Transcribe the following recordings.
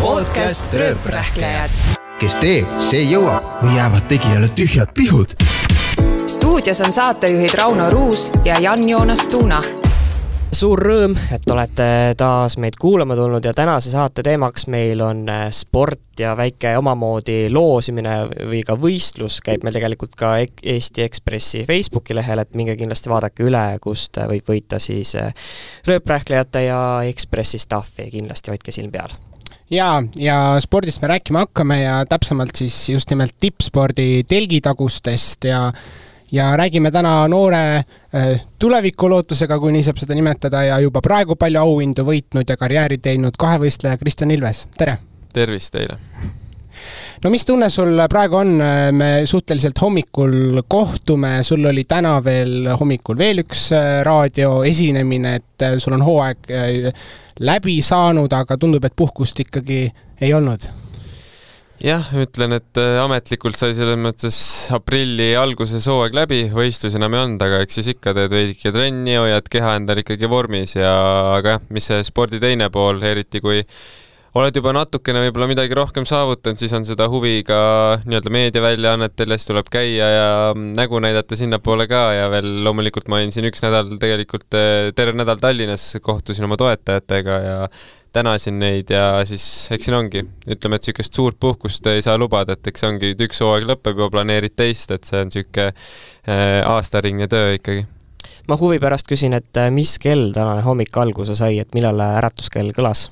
podcast Rööprähklejad. kes teeb, see jõuab või jäävad tegijale tühjad pihud. stuudios on saatejuhid Rauno Ruus ja Jan-Joonas Tuuna. suur rõõm, et olete taas meid kuulama tulnud ja tänase saate teemaks meil on äh, sport ja väike omamoodi loosimine või ka võistlus käib meil tegelikult ka Eesti Ekspressi Facebooki lehel, et minge kindlasti vaadake üle, kust äh, võib võita siis äh, rööprähklejate ja Ekspressi staffi, kindlasti hoidke silm peal jaa, ja spordist me rääkima hakkame ja täpsemalt siis just nimelt tippspordi telgitagustest ja ja räägime täna noore äh, tulevikulootusega, kui nii saab seda nimetada, ja juba praegu palju auhindu võitnud ja karjääri teinud kahevõistleja Kristjan Ilves, tere! tervist teile! no mis tunne sul praegu on, me suhteliselt hommikul kohtume, sul oli täna veel hommikul veel üks äh, raadioesinemine, et äh, sul on hooaeg läbi saanud, aga tundub, et puhkust ikkagi ei olnud. jah, ütlen, et äh, ametlikult sai selles mõttes aprilli alguses hooaeg läbi, võistlusi enam ei olnud, aga eks siis ikka teed veidike trenni, hoiad keha endal ikkagi vormis ja aga jah, mis see spordi teine pool, eriti kui oled juba natukene võib-olla midagi rohkem saavutanud, siis on seda huvi ka nii-öelda meediaväljaannetel ja siis tuleb käia ja nägu näidata sinnapoole ka ja veel loomulikult ma olin siin üks nädal tegelikult terve nädal Tallinnas, kohtusin oma toetajatega ja tänasin neid ja siis eks siin ongi, ütleme, et niisugust suurt puhkust ei saa lubada, et eks ongi, et üks hooaeg lõpeb ja planeerid teist, et see on niisugune eh, aastaringne töö ikkagi ma huvi pärast küsin, et äh, mis kell tänane hommik alguse sai, et millal äratuskell kõlas?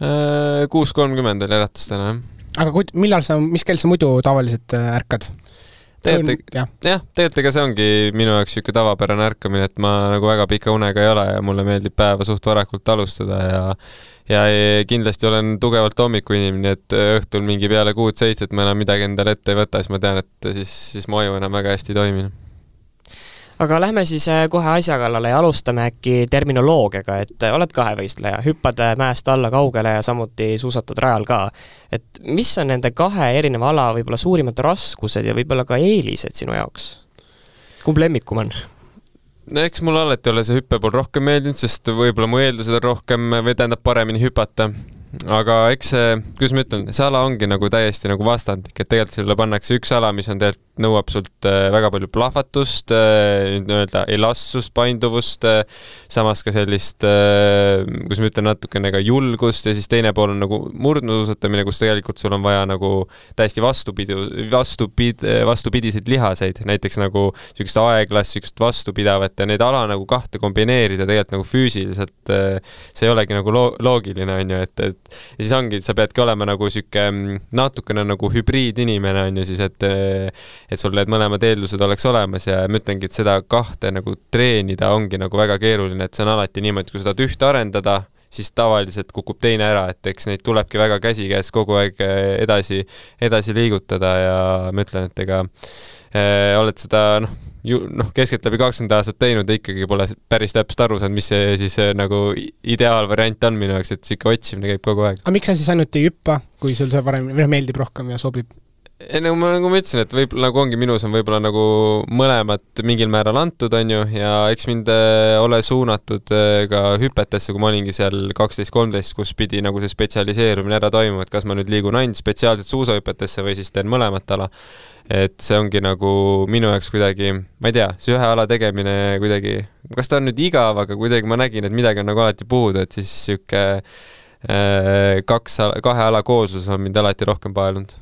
Äh, kuus kolmkümmend oli äratus täna, jah. aga kuid-, millal sa, mis kell sa muidu tavaliselt äh, ärkad? tegelikult, jah, tegelikult ega see ongi minu jaoks niisugune tavapärane ärkamine, et ma nagu väga pika unega ei ole ja mulle meeldib päeva suht varakult alustada ja ja kindlasti olen tugevalt hommikuinimene, et õhtul mingi peale kuut-seitset ma enam midagi endale ette ei võta, siis ma tean, et siis, siis mu aju enam väga hästi ei toimi. Aga lähme siis äh, kohe asja kallale ja alustame äkki terminoloogiaga, et äh, oled kahevõistleja, hüppad äh, mäest alla kaugele ja samuti suusatad rajal ka. et mis on nende kahe erineva ala võib-olla suurimad raskused ja võib-olla ka eelised sinu jaoks? kumb lemmikum on? no eks mulle alati ole see hüppe pool rohkem meeldinud, sest võib-olla mu eeldused on rohkem või tähendab paremini hüpata. aga eks see, kuidas ma ütlen, see ala ongi nagu täiesti nagu vastandlik, et tegelikult sulle pannakse üks ala, mis on tegelikult, nõuab sult äh, väga palju plahvatust, nii-öelda elastsust, painduvust, samas ka sellist, kuidas ma ütlen, natukene ka julgust ja siis teine pool on nagu murdmaasuusatamine, kus tegelikult sul on vaja nagu täiesti vastupidi, vastupid-, vastupidiseid lihaseid, näiteks nagu niisugust aeglast, niisugust vastupidavat ja neid ala nagu kahte kombineerida tegelikult nagu füüsiliselt äh, see ei olegi nagu loo-, loogiline, on ju, et, et ja siis ongi, sa peadki olema nagu niisugune natukene nagu hübriidinimene, on ju siis, et et sul need mõlemad eeldused oleks olemas ja ma ütlengi, et seda kahte nagu treenida ongi nagu väga keeruline, et see on alati niimoodi, kui sa tahad ühte arendada, siis tavaliselt kukub teine ära, et eks neid tulebki väga käsikäes kogu aeg eh, edasi, edasi liigutada ja ma ütlen, et ega äh, oled seda noh, ju noh, keskeltläbi kakskümmend aastat teinud ja ikkagi pole päris täpselt aru saanud, mis see siis eh, nagu ideaalvariant on minu jaoks, et sihuke otsimine käib kogu aeg. aga miks sa siis ainult ei hüppa, kui sul see paremini, või noh, meeldib rohkem ja sobib? Ei nagu ma, nagu ma ütlesin, et võib-olla nagu ongi minus on võib-olla nagu mõlemat mingil määral antud, on ju, ja eks mind äh, ole suunatud äh, ka hüpetesse, kui ma olingi seal kaksteist, kolmteist, kus pidi nagu see spetsialiseerumine ära toimuma, et kas ma nüüd liigun ainult spetsiaalselt suusahüpetesse või siis teen mõlemat ala. et see ongi nagu minu jaoks kuidagi, ma ei tea, see ühe ala tegemine kuidagi, kas ta on nüüd igav, aga kuidagi ma nägin, et midagi on nagu alati puudu, et siis sihuke äh, kaks, kahe ala kooslus on mind alati rohkem paelunud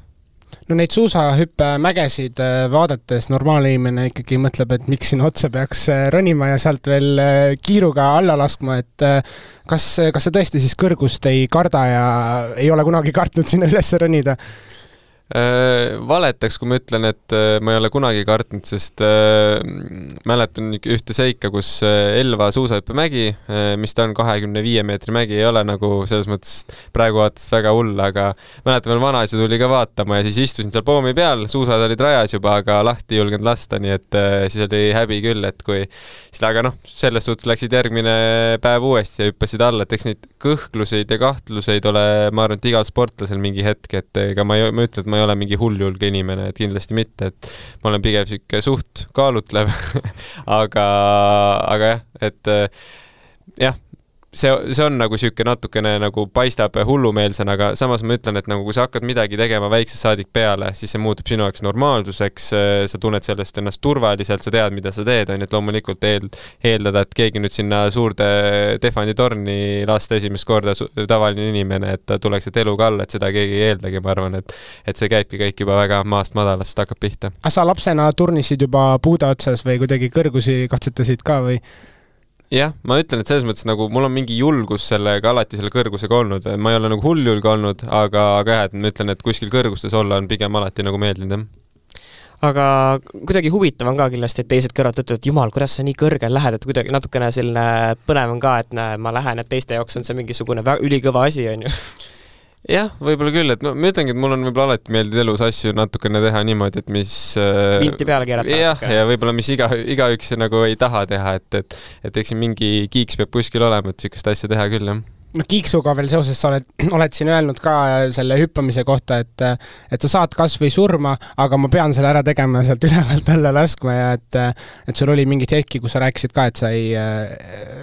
no neid suusahüppemägesid äh, vaadates normaalne inimene ikkagi mõtleb, et miks sinna otsa peaks äh, ronima ja sealt veel äh, kiiruga alla laskma, et kas, kas sa tõesti siis kõrgust ei karda ja ei ole kunagi kartnud sinna üles ronida? Äh, valetaks, kui ma ütlen, et äh, ma ei ole kunagi kartnud, sest äh, mäletan ühte seika, kus Elva suusahüppemägi, mis ta on, kahekümne viie meetri mägi, ei ole nagu selles mõttes praegu vaadates väga hull, aga mäletan veel vanaisa tuli ka vaatama ja siis istusin seal poomi peal, suusad olid rajas juba, aga lahti ei julgenud lasta, nii et siis oli häbi küll, et kui siis aga noh, selles suhtes läksid järgmine päev uuesti ja hüppasid alla, et eks neid kõhkluseid ja kahtluseid ole, ma arvan, et igal sportlasel mingi hetk, et ega ma ei, ma ei ütle, et ma ei ole mingi hulljulge inimene, et kindlasti mitte, et ma olen pigem sihuke suht kaalutlev aga, aga jah, et jah, see, see on nagu niisugune natukene nagu paistab hullumeelsena, aga samas ma ütlen, et nagu kui sa hakkad midagi tegema väiksest saadik peale, siis see muutub sinu jaoks normaalsuseks, sa tunned sellest ennast turvaliselt, sa tead, mida sa teed, on ju, et loomulikult eel-, eeldada, et keegi nüüd sinna suurde Tehvani torni lasta esimest korda, tavaline inimene, et ta tuleks sealt eluga alla, et seda keegi ei eeldagi, ma arvan, et et see käibki kõik juba väga maast madalast hakkab pihta. aga sa lapsena turnisid juba puude otsas või kuidagi kõrgusi katsetasid ka või? Jah, ma ütlen, et selles mõttes nagu mul on mingi julgus sellega alati selle kõrgusega olnud, ma ei ole nagu hulljulge olnud, aga, aga jah, et ma ütlen, et kuskil kõrgustes olla on pigem alati nagu meeldinud, jah. Aga kuidagi huvitav on ka kindlasti, et teised kõrvalt ütlevad, et jumal, kuidas sa nii kõrgele lähed, et kuidagi natukene selline põnev on ka, et näe, ma lähen, et teiste jaoks on see mingisugune ülikõva asi, on ju jah, võib-olla küll, et no ma ütlengi, et mul on võib-olla alati meeldinud elus asju natukene teha niimoodi, et mis äh, vinti peale keerata. jah, ja võib-olla mis iga, igaüks nagu ei taha teha, et, et et eks siin mingi kiiks peab kuskil olema, et niisugust asja teha küll, jah no Kiiksuga veel seoses, sa oled, oled siin öelnud ka selle hüppamise kohta, et et sa saad kas või surma, aga ma pean selle ära tegema ja sealt ülevalt alla laskma ja et et sul oli mingeid hetki, kus sa rääkisid ka, et sa ei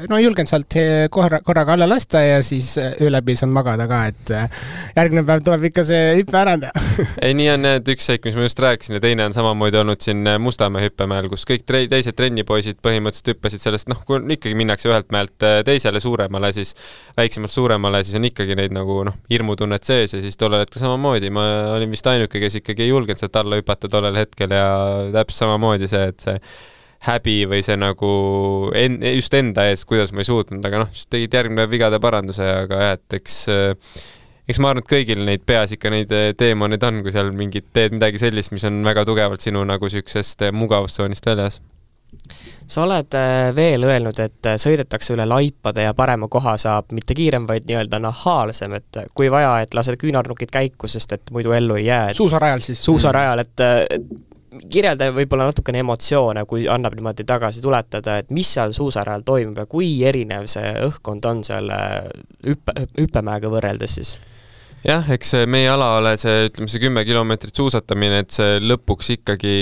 no ei julgenud sealt korra, korraga alla lasta ja siis öö läbi ei saanud magada ka, et järgmine päev tuleb ikka see hüpe ära teha. Ei, nii on et üks seik, mis ma just rääkisin ja teine on samamoodi olnud siin Mustamäe hüppemäel, kus kõik tre-, teised trennipoisid põhimõtteliselt hüppasid sellest, noh, kui ikkagi minnakse ühelt mäelt teisele suuremale, siis väikse väiksemalt suuremale, siis on ikkagi neid nagu noh, hirmutunnet sees ja siis tollel hetkel samamoodi, ma olin vist ainuke, kes ikkagi ei julgenud sealt alla hüpata tollel hetkel ja täpselt samamoodi see, et see häbi või see nagu en-, just enda ees, kuidas ma ei suutnud, aga noh, siis tegid järgmine päev vigade paranduse, aga jah, et eks eks ma arvan, et kõigil neid peas ikka neid teemaneid on, kui seal mingid, teed midagi sellist, mis on väga tugevalt sinu nagu niisugusest mugavustsoonist väljas sa oled äh, veel öelnud, et äh, sõidetakse üle laipade ja parema koha saab mitte kiirem, vaid nii-öelda nahaalsem, et äh, kui vaja, et lased küünarnukid käiku, sest et muidu ellu ei jää. suusarajal siis? suusarajal, et kirjelda võib-olla natukene emotsioone, kui annab niimoodi tagasi tuletada, et mis seal suusarajal toimub ja kui erinev see õhkkond on seal hüppe, hüppemäega võrreldes siis? jah, eks meie alaale see, ütleme see kümme kilomeetrit suusatamine, et see lõpuks ikkagi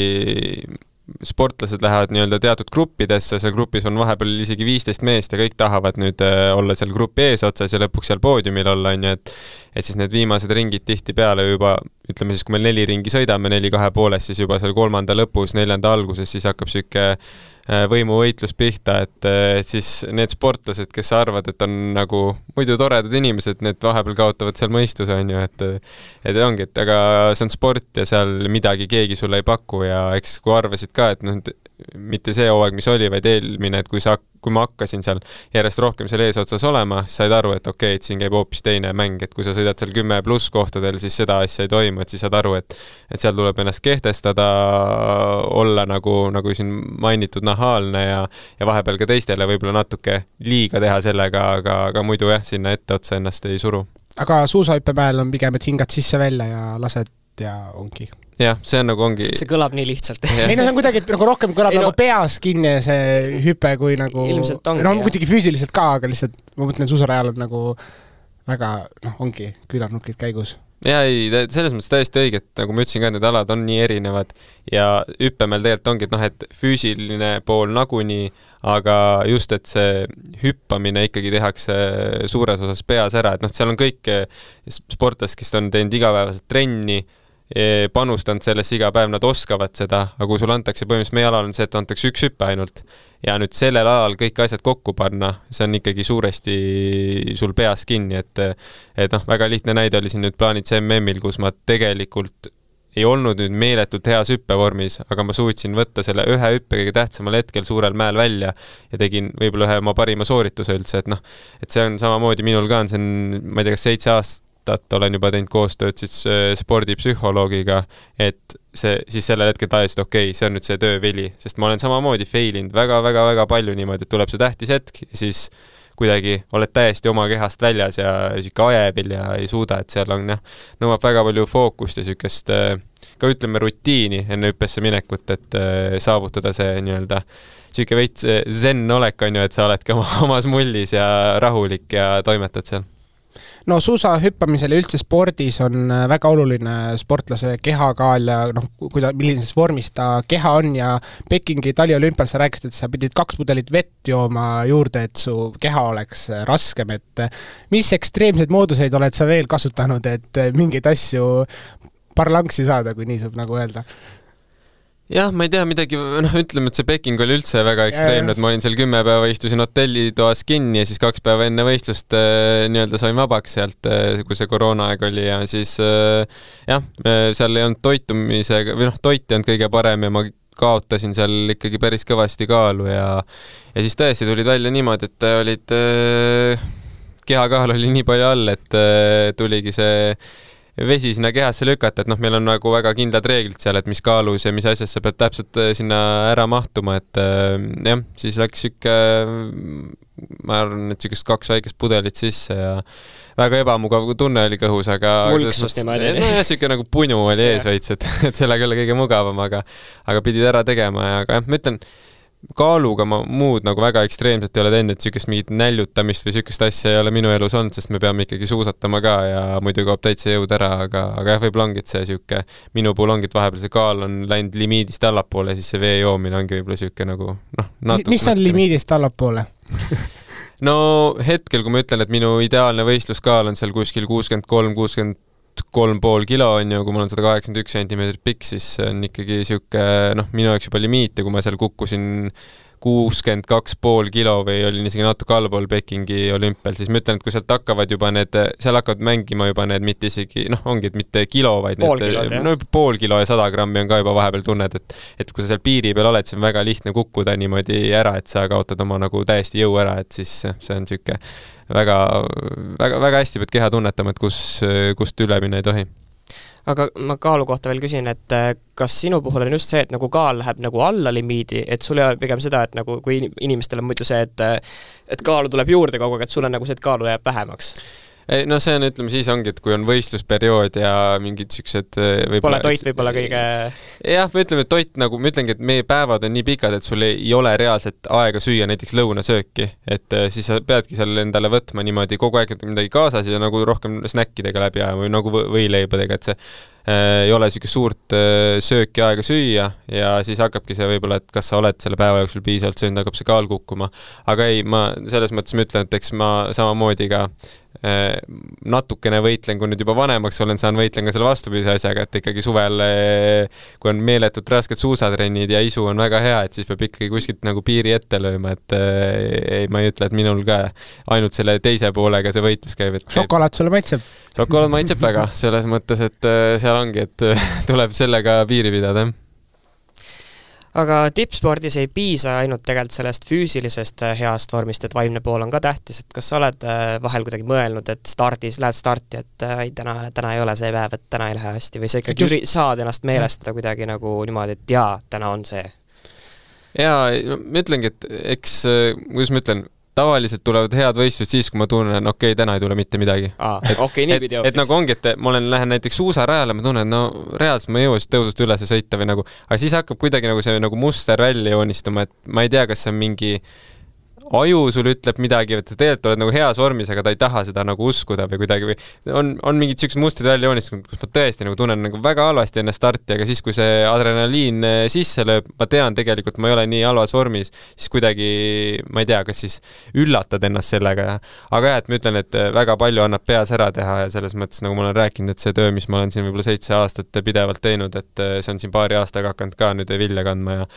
sportlased lähevad nii-öelda teatud gruppidesse, seal grupis on vahepeal isegi viisteist meest ja kõik tahavad nüüd äh, olla seal grupi eesotsas ja lõpuks seal poodiumil olla, on ju, et et siis need viimased ringid tihtipeale juba, ütleme siis, kui me neli ringi sõidame, neli kahe poolest, siis juba seal kolmanda lõpus, neljanda alguses, siis hakkab niisugune võimuvõitlus pihta, et äh, siis need sportlased, kes arvavad, et on nagu muidu toredad inimesed, need vahepeal kaotavad seal mõistuse, on ju, et et ongi, et aga see on sport ja seal midagi keegi sulle ei paku ja eks kui arvasid ka, et noh, mitte see hooaeg, mis oli, vaid eelmine, et kui sa, kui ma hakkasin seal järjest rohkem seal eesotsas olema, siis said aru, et okei okay,, et siin käib hoopis teine mäng, et kui sa sõidad seal kümme pluss kohtadel, siis seda asja ei toimu, et siis saad aru, et et seal tuleb ennast kehtestada, olla nagu, nagu siin mainitud, nahaalne ja ja vahepeal ka teistele võib-olla natuke liiga teha sellega, aga, aga muidu jah, sinna etteotsa ennast ei suru. aga suusahüppemäel on pigem, et hingad sisse-välja ja lased ja ongi. Jah, see on nagu ongi see kõlab nii lihtsalt. Ei no see on kuidagi nagu rohkem kõlab ei, nagu no, peas kinni see hüpe kui nagu ilmselt ongi no muidugi füüsiliselt ka, aga lihtsalt ma mõtlen, suusarajal on nagu väga noh, ongi küünarnukid käigus. Jaa, ei, selles mõttes täiesti õige, et nagu ma ütlesin ka, need alad on nii erinevad ja hüppemäel tegelikult ongi, et noh, et füüsiline pool nagunii, aga just, et see hüppamine ikkagi tehakse suures osas peas ära, et noh, seal on kõik sportlased, kes on teinud igapäevaselt trenni, panustanud sellesse iga päev, nad oskavad seda, aga kui sulle antakse, põhimõtteliselt meie alal on see, et antakse üks hüpe ainult ja nüüd sellel alal kõik asjad kokku panna, see on ikkagi suuresti sul peas kinni, et et noh, väga lihtne näide oli siin nüüd Plaanitsa MM-il, kus ma tegelikult ei olnud nüüd meeletult heas hüppevormis, aga ma suutsin võtta selle ühe hüppe kõige tähtsamal hetkel suurel mäel välja ja tegin võib-olla ühe oma parima soorituse üldse, et noh, et see on samamoodi minul ka on, see on, ma ei tea, kas seitse aastat aastat olen juba teinud koostööd siis äh, spordipsühholoogiga, et see, siis sellel hetkel tajusid, okei okay,, see on nüüd see töövili, sest ma olen samamoodi fail inud väga-väga-väga palju niimoodi, et tuleb see tähtis hetk ja siis kuidagi oled täiesti oma kehast väljas ja niisugune ajevil ja ei suuda, et seal on jah, nõuab väga palju fookust ja niisugust äh, ka ütleme, rutiini enne hüppesse minekut, et äh, saavutada see nii-öelda niisugune veits zen olek, on ju, et sa oledki oma, omas mullis ja rahulik ja toimetad seal no suusahüppamisel ja üldse spordis on äh, väga oluline sportlase kehakaal ja noh, kuida-, millises vormis ta keha on ja Pekingi taliolümpial sa rääkisid, et sa pidid kaks pudelit vett jooma juurde, et su keha oleks äh, raskem, et äh, mis ekstreemseid mooduseid oled sa veel kasutanud, et mingeid asju parlangsi saada, kui nii saab nagu öelda? Jah, ma ei tea midagi, noh, ütleme, et see Peking oli üldse väga ekstreemne, et ma olin seal kümme päeva, istusin hotellitoas kinni ja siis kaks päeva enne võistlust äh, nii-öelda sain vabaks sealt äh,, kui see koroonaaeg oli ja siis äh, jah äh,, seal ei olnud toitumisega või noh, toit ei olnud kõige parem ja ma kaotasin seal ikkagi päris kõvasti kaalu ja ja siis tõesti tulid välja niimoodi, et olid äh, kehakaal oli nii palju all, et äh, tuligi see vesi sinna kehasse lükata, et noh, meil on nagu väga kindlad reeglid seal, et mis kaalus ja mis asjas sa pead täpselt äh, sinna ära mahtuma, et äh, jah, siis läks sihuke, ma arvan, et siukest kaks väikest pudelit sisse ja väga ebamugav tunne oli kõhus, aga mulksus niimoodi. nojah, siuke nagu punu oli ees veits, et, et sellega ei ole kõige mugavam, aga aga pidid ära tegema ja, aga jah, ma ütlen, kaaluga ma muud nagu väga ekstreemselt ei ole teinud, et niisugust mingit näljutamist või niisugust asja ei ole minu elus olnud, sest me peame ikkagi suusatama ka ja muidu kaob täitsa jõud ära, aga, aga jah, võib-olla ongi, et see niisugune, minu puhul ongi, et vahepeal see kaal on läinud limiidist allapoole, siis see vee joomine ongi võib-olla niisugune nagu noh, natuke mis on limiidist allapoole? No hetkel, kui ma ütlen, et minu ideaalne võistluskaal on seal kuskil kuuskümmend kolm, kuuskümmend kolm pool kilo on ju, kui ma olen sada kaheksakümmend üks sentimeetrit pikk, siis see on ikkagi niisugune noh, minu jaoks juba limiit ja kui ma seal kukkusin kuuskümmend kaks pool kilo või olin isegi natuke allpool Pekingi olümpial, siis ma ütlen, et kui sealt hakkavad juba need, seal hakkavad mängima juba need mitte isegi noh, ongi, et mitte kilo, vaid pool need, kilod, no pool kilo ja sada grammi on ka juba vahepeal tunned, et et kui sa seal piiri peal oled, siis on väga lihtne kukkuda niimoodi ära, et sa kaotad oma nagu täiesti jõu ära, et siis see on niisugune väga, väga, väga hästi pead keha tunnetama, et kus, kust üle minna ei tohi aga ma kaalu kohta veel küsin, et äh, kas sinu puhul on just see, et nagu kaal läheb nagu alla limiidi, et sul ei ole pigem seda, et nagu kui inimestel on muidu see, et äh, et kaalu tuleb juurde kogu aeg, et sul on nagu see, et kaalu jääb vähemaks? Ei no see on, ütleme siis ongi, et kui on võistlusperiood ja mingid siuksed äh, Pole toit võib-olla kõige jah, või ütleme, et toit nagu, ma ütlengi, et meie päevad on nii pikad, et sul ei ole reaalselt aega süüa näiteks lõunasööki, et äh, siis sa peadki seal endale võtma niimoodi kogu aeg midagi kaasas ja nagu rohkem snäkkidega läbi ajama või nagu võileibadega, et see äh, ei ole niisugust suurt äh, sööki aega süüa ja siis hakkabki see võib-olla, et kas sa oled selle päeva jooksul piisavalt söönud, hakkab see kaal kukkuma. aga ei, ma selles mõttes ma ütlen, et eks ma samamoodi ka natukene võitlen, kui nüüd juba vanemaks olen saanud, võitlen ka selle vastupidise asjaga, et ikkagi suvel, äh, kui on meeletult rasked suusatrennid ja isu on väga hea, et siis peab ikkagi kuskilt nagu piiri ette lööma, et äh, ei, ma ei ütle, et minul ka ainult selle teise poolega see võitlus käib, et šokolaad sulle maitseb? šokolaad maitseb väga, selles mõttes, et seal ongi, et tuleb sellega piiri pidada, jah aga tippspordis ei piisa ainult tegelikult sellest füüsilisest äh, heast vormist, et vaimne pool on ka tähtis, et kas sa oled äh, vahel kuidagi mõelnud, et stardis, lähed starti, et äh, ei, täna, täna ei ole see päev, et täna ei lähe hästi või sa ikkagi just... saad ennast meelestada kuidagi nagu niimoodi, et jaa, täna on see? jaa, ma ütlengi, et eks, kuidas ma ütlen, tavaliselt tulevad head võistlused siis, kui ma tunnen, okei okay,, täna ei tule mitte midagi. okei okay,, niipidi hoopis. et nagu ongi, et ma olen, lähen näiteks suusarajale, ma tunnen, no reaalselt ma ei jõua siit tõusust üles sõita või nagu, aga siis hakkab kuidagi nagu see nagu muster välja joonistuma, et ma ei tea, kas see on mingi aju sul ütleb midagi, et sa tegelikult oled nagu heas vormis, aga ta ei taha seda nagu uskuda või kuidagi või on, on mingid siuksed mustrid välja joonistunud, kus ma tõesti nagu tunnen nagu väga halvasti enne starti, aga siis, kui see adrenaliin eh, sisse lööb, ma tean tegelikult, ma ei ole nii halvas vormis, siis kuidagi ma ei tea, kas siis üllatad ennast sellega ja aga jah, et ma ütlen, et eh, väga palju annab peas ära teha ja selles mõttes, nagu ma olen rääkinud, et see töö, mis ma olen siin võib-olla seitse aastat pidevalt teinud, et eh, see on siin paari aastaga hakanud ka nüüd vilja kandma ja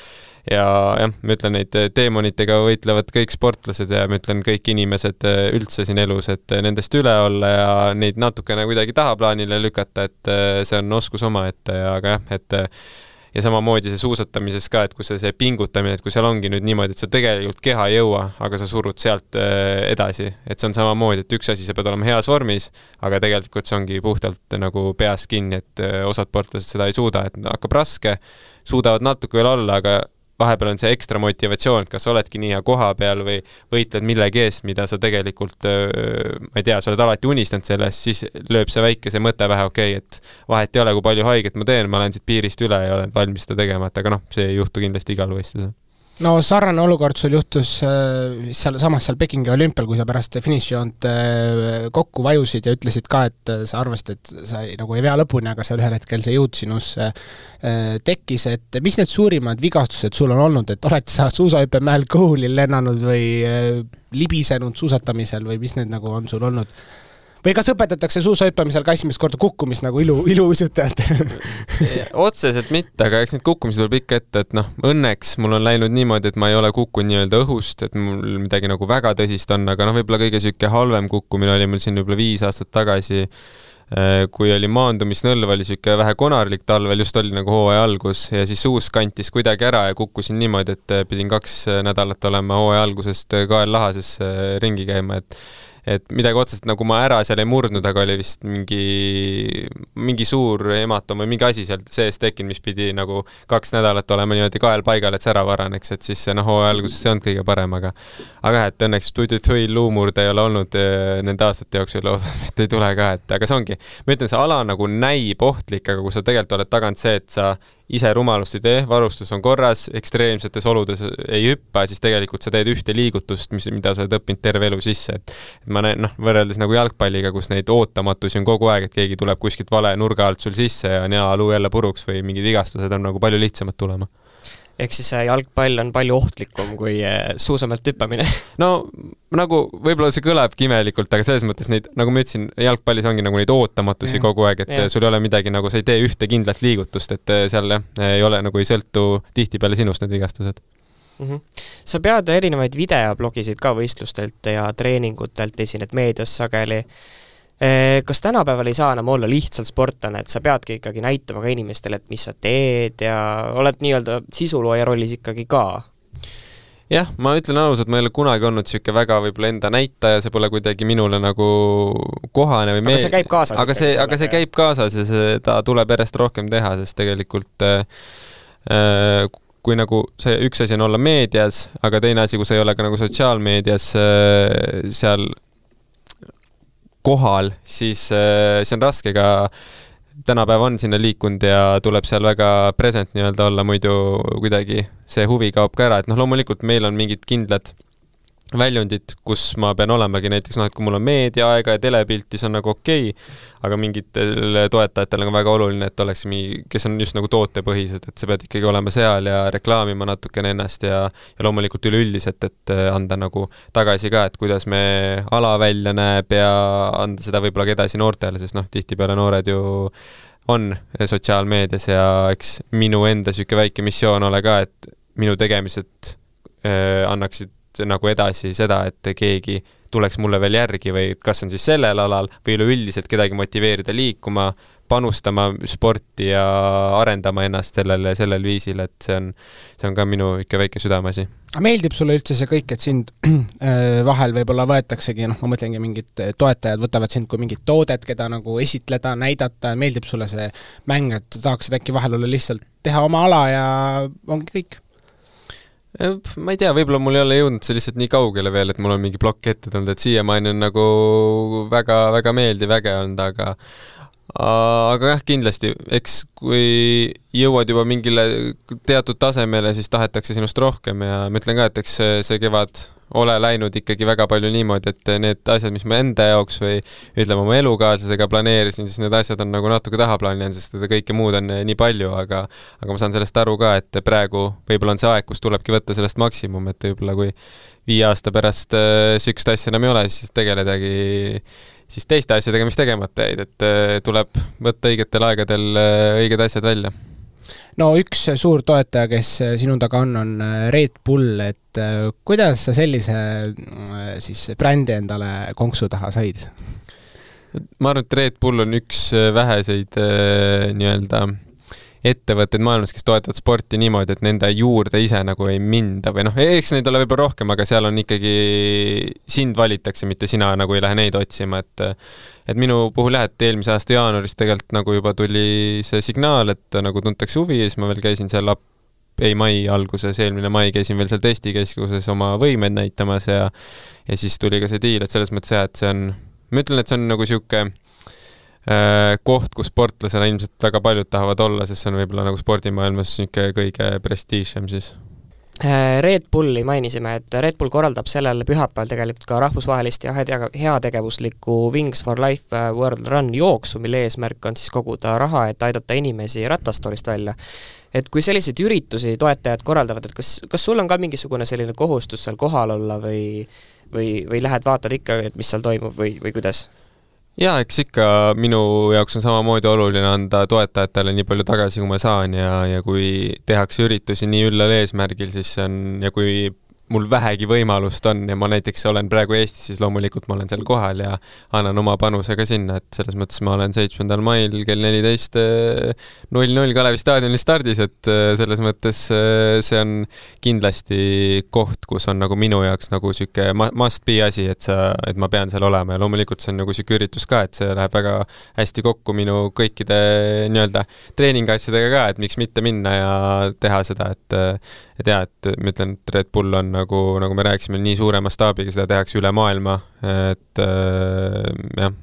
ja jah, ma ütlen, neid teemonitega võitlevad kõik sportlased ja ma ütlen, kõik inimesed äh, üldse siin elus, et äh, nendest üle olla ja neid natukene kuidagi tahaplaanile lükata, et äh, see on oskus omaette ja aga jah, et ja samamoodi see suusatamises ka, et kui see, see pingutamine, et kui seal ongi nüüd niimoodi, et sa tegelikult keha ei jõua, aga sa surud sealt edasi, et see on samamoodi, et üks asi, sa pead olema heas vormis, aga tegelikult see ongi puhtalt nagu peas kinni, et osad sportlased seda ei suuda, et hakkab raske, suudavad natuke veel olla, aga vahepeal on see ekstra motivatsioon, et kas oledki nii hea koha peal või võitled millegi eest, mida sa tegelikult, ma ei tea, sa oled alati unistanud sellest, siis lööb see väike see mõte pähe, okei okay,, et vahet ei ole, kui palju haiget ma teen, ma lähen siit piirist üle ja olen valmis seda tegema, et aga noh, see ei juhtu kindlasti igal võistlusel no sarnane olukord sul juhtus äh, sealsamas seal Pekingi olümpial, kui sa pärast finišijoont äh, kokku vajusid ja ütlesid ka, et äh, sa arvasid, et sa ei, nagu ei vea lõpuni, aga seal ühel hetkel see jõud sinus tekkis, et mis need suurimad vigastused sul on olnud, et oled sa suusahüppemäel kõhuli lennanud või libisenud suusatamisel või mis need nagu on sul olnud? Või kas õpetatakse suusahüppamisel ka esimest korda kukkumist nagu ilu, iluuisutajalt otseselt mitte, aga eks neid kukkumisi tuleb ikka ette, et noh, õnneks mul on läinud niimoodi, et ma ei ole kukkunud nii-öelda õhust, et mul midagi nagu väga tõsist on, aga noh, võib-olla kõige niisugune halvem kukkumine oli mul siin võib-olla viis aastat tagasi, äh, kui oli maandumisnõlv, oli niisugune vähe konarlik talvel, just oli nagu hooaja algus ja siis suus kantis kuidagi ära ja kukkusin niimoodi, et pidin kaks nädalat olema hooaja algusest kael lahases ringi käima, et et midagi otseselt nagu ma ära seal ei murdnud, aga oli vist mingi, mingi suur hematom või mingi asi seal sees tekkinud, mis pidi nagu kaks nädalat olema niimoodi kael paigal, et see ära varaneks, et siis see noh, hooaja alguses ei olnud kõige parem, aga aga jah, et õnneks tututui luumurde ei ole olnud eh, nende aastate jooksul, loodan, et ei tule ka, et aga see ongi, ma ütlen, see ala nagu näib ohtlik, aga kui sa tegelikult oled tagant see, et sa ise rumalust ei tee, varustus on korras, ekstreemsetes oludes ei hüppa, siis tegelikult sa teed ühte liigutust, mis, mida sa oled õppinud terve elu sisse, et et ma näen, noh, võrreldes nagu jalgpalliga, kus neid ootamatusi on kogu aeg, et keegi tuleb kuskilt vale nurga alt sul sisse ja on jalaaluu jälle puruks või mingid vigastused on nagu palju lihtsamad tulema ehk siis jalgpall on palju ohtlikum kui eh, suusamäelt hüppamine no nagu võib-olla see kõlabki imelikult, aga selles mõttes neid, nagu ma ütlesin, jalgpallis ongi nagu neid ootamatusi ja. kogu aeg, et ja. sul ei ole midagi nagu, sa ei tee ühte kindlat liigutust, et eh, seal jah, ei ole nagu ei sõltu tihtipeale sinust need vigastused mm. -hmm. sa pead erinevaid videoblogisid ka võistlustelt ja treeningutelt, esined meedias sageli kas tänapäeval ei saa enam olla lihtsalt sportlane, et sa peadki ikkagi näitama ka inimestele, et mis sa teed ja oled nii-öelda sisulooja rollis ikkagi ka? jah, ma ütlen ausalt, ma ei ole kunagi olnud niisugune väga võib-olla enda näitaja, see pole kuidagi minule nagu kohane või aga see käib kaasas? aga see, aga see käib kaasas ja seda tuleb järjest rohkem teha, sest tegelikult äh, äh, kui nagu see üks asi on olla meedias, aga teine asi, kui sa ei ole ka nagu sotsiaalmeedias äh, seal kohal, siis äh, see on raske ka. tänapäev on sinna liikunud ja tuleb seal väga present nii-öelda olla, muidu kuidagi see huvi kaob ka ära, et noh, loomulikult meil on mingid kindlad väljundit, kus ma pean olemagi näiteks noh, et kui mul on meediaaega ja telepilt, siis on nagu okei okay,, aga mingitel toetajatel on väga oluline, et oleks mingi, kes on just nagu tootepõhised, et sa pead ikkagi olema seal ja reklaamima natukene ennast ja ja loomulikult üleüldiselt, et äh, anda nagu tagasi ka, et kuidas me ala välja näeb ja anda seda võib-olla ka edasi noortele, sest noh, tihtipeale noored ju on sotsiaalmeedias ja eks minu enda niisugune väike missioon ole ka, et minu tegemised äh, annaksid nagu edasi seda, et keegi tuleks mulle veel järgi või kas on siis sellel alal või üleüldiselt kedagi motiveerida liikuma, panustama sporti ja arendama ennast sellel, sellel viisil, et see on, see on ka minu ikka väike südameasi. aga meeldib sulle üldse see kõik, et sind äh, vahel võib-olla võetaksegi, noh, ma mõtlengi, mingid toetajad võtavad sind kui mingit toodet, keda nagu esitleda, näidata, meeldib sulle see mäng, et tahaksid äkki vahel olla lihtsalt teha oma ala ja ongi kõik ma ei tea, võib-olla mul ei ole jõudnud see lihtsalt nii kaugele veel, et mul on mingi plokk ette tulnud, et siiamaani on nagu väga-väga meeldiv, äge olnud, aga aga jah, kindlasti, eks kui jõuad juba mingile teatud tasemele, siis tahetakse sinust rohkem ja ma ütlen ka, et eks see, see kevad ole läinud ikkagi väga palju niimoodi, et need asjad, mis ma enda jaoks või ütleme, oma elukaaslasega planeerisin, siis need asjad on nagu natuke tahaplaanil jäänud, sest seda kõike muud on nii palju, aga aga ma saan sellest aru ka, et praegu võib-olla on see aeg, kus tulebki võtta sellest maksimum, et võib-olla kui viie aasta pärast niisugust äh, asja enam ei ole, siis tegeledagi siis teiste asjadega, mis tegemata jäid, et äh, tuleb võtta õigetel aegadel õiged asjad välja no üks suur toetaja, kes sinu taga on, on äh, Red Bull, et äh, kuidas sa sellise äh, siis brändi endale konksu taha said? ma arvan, et Red Bull on üks väheseid nii-öelda ettevõtteid maailmas, kes toetavad sporti niimoodi, et nende juurde ise nagu ei minda või noh, eks neid ole võib-olla rohkem, aga seal on ikkagi, sind valitakse, mitte sina nagu ei lähe neid otsima, et et minu puhul jah, et eelmise aasta jaanuaris tegelikult nagu juba tuli see signaal, et nagu tuntakse huvi ja siis ma veel käisin seal ap-, ei mai alguses, eelmine mai käisin veel seal testikeskuses oma võimeid näitamas ja ja siis tuli ka see diil, et selles mõttes jah, et see on, ma ütlen, et see on nagu niisugune Äh, koht, kus sportlasena ilmselt väga paljud tahavad olla, sest see on võib-olla nagu spordimaailmas niisugune kõige prestiižsem siis. Äh, Red Bulli mainisime, et Red Bull korraldab sellel pühapäeval tegelikult ka rahvusvahelist ja hea- heategevuslikku Wings for Life äh, World Run jooksu, mille eesmärk on siis koguda raha, et aidata inimesi ratastoolist välja. et kui selliseid üritusi toetajad korraldavad, et kas, kas sul on ka mingisugune selline kohustus seal kohal olla või või, või lähed vaatad ikka, et mis seal toimub või, või kuidas? Jaa, eks ikka minu jaoks on samamoodi oluline anda toetajatele nii palju tagasi, kui ma saan ja, ja kui tehakse üritusi nii üllal eesmärgil, siis see on, ja kui mul vähegi võimalust on ja ma näiteks olen praegu Eestis, siis loomulikult ma olen seal kohal ja annan oma panuse ka sinna, et selles mõttes ma olen seitsmendal mail kell neliteist eh, null null Kalevi staadionil stardis, et eh, selles mõttes eh, see on kindlasti koht, kus on nagu minu jaoks nagu niisugune must be asi, et sa, et ma pean seal olema ja loomulikult see on nagu niisugune üritus ka, et see läheb väga hästi kokku minu kõikide nii-öelda treeningasjadega ka, et miks mitte minna ja teha seda, et et jaa, et ma ütlen, et Red Bull on nagu, nagu me rääkisime, nii suure mastaabiga, seda tehakse üle maailma, et äh, jah,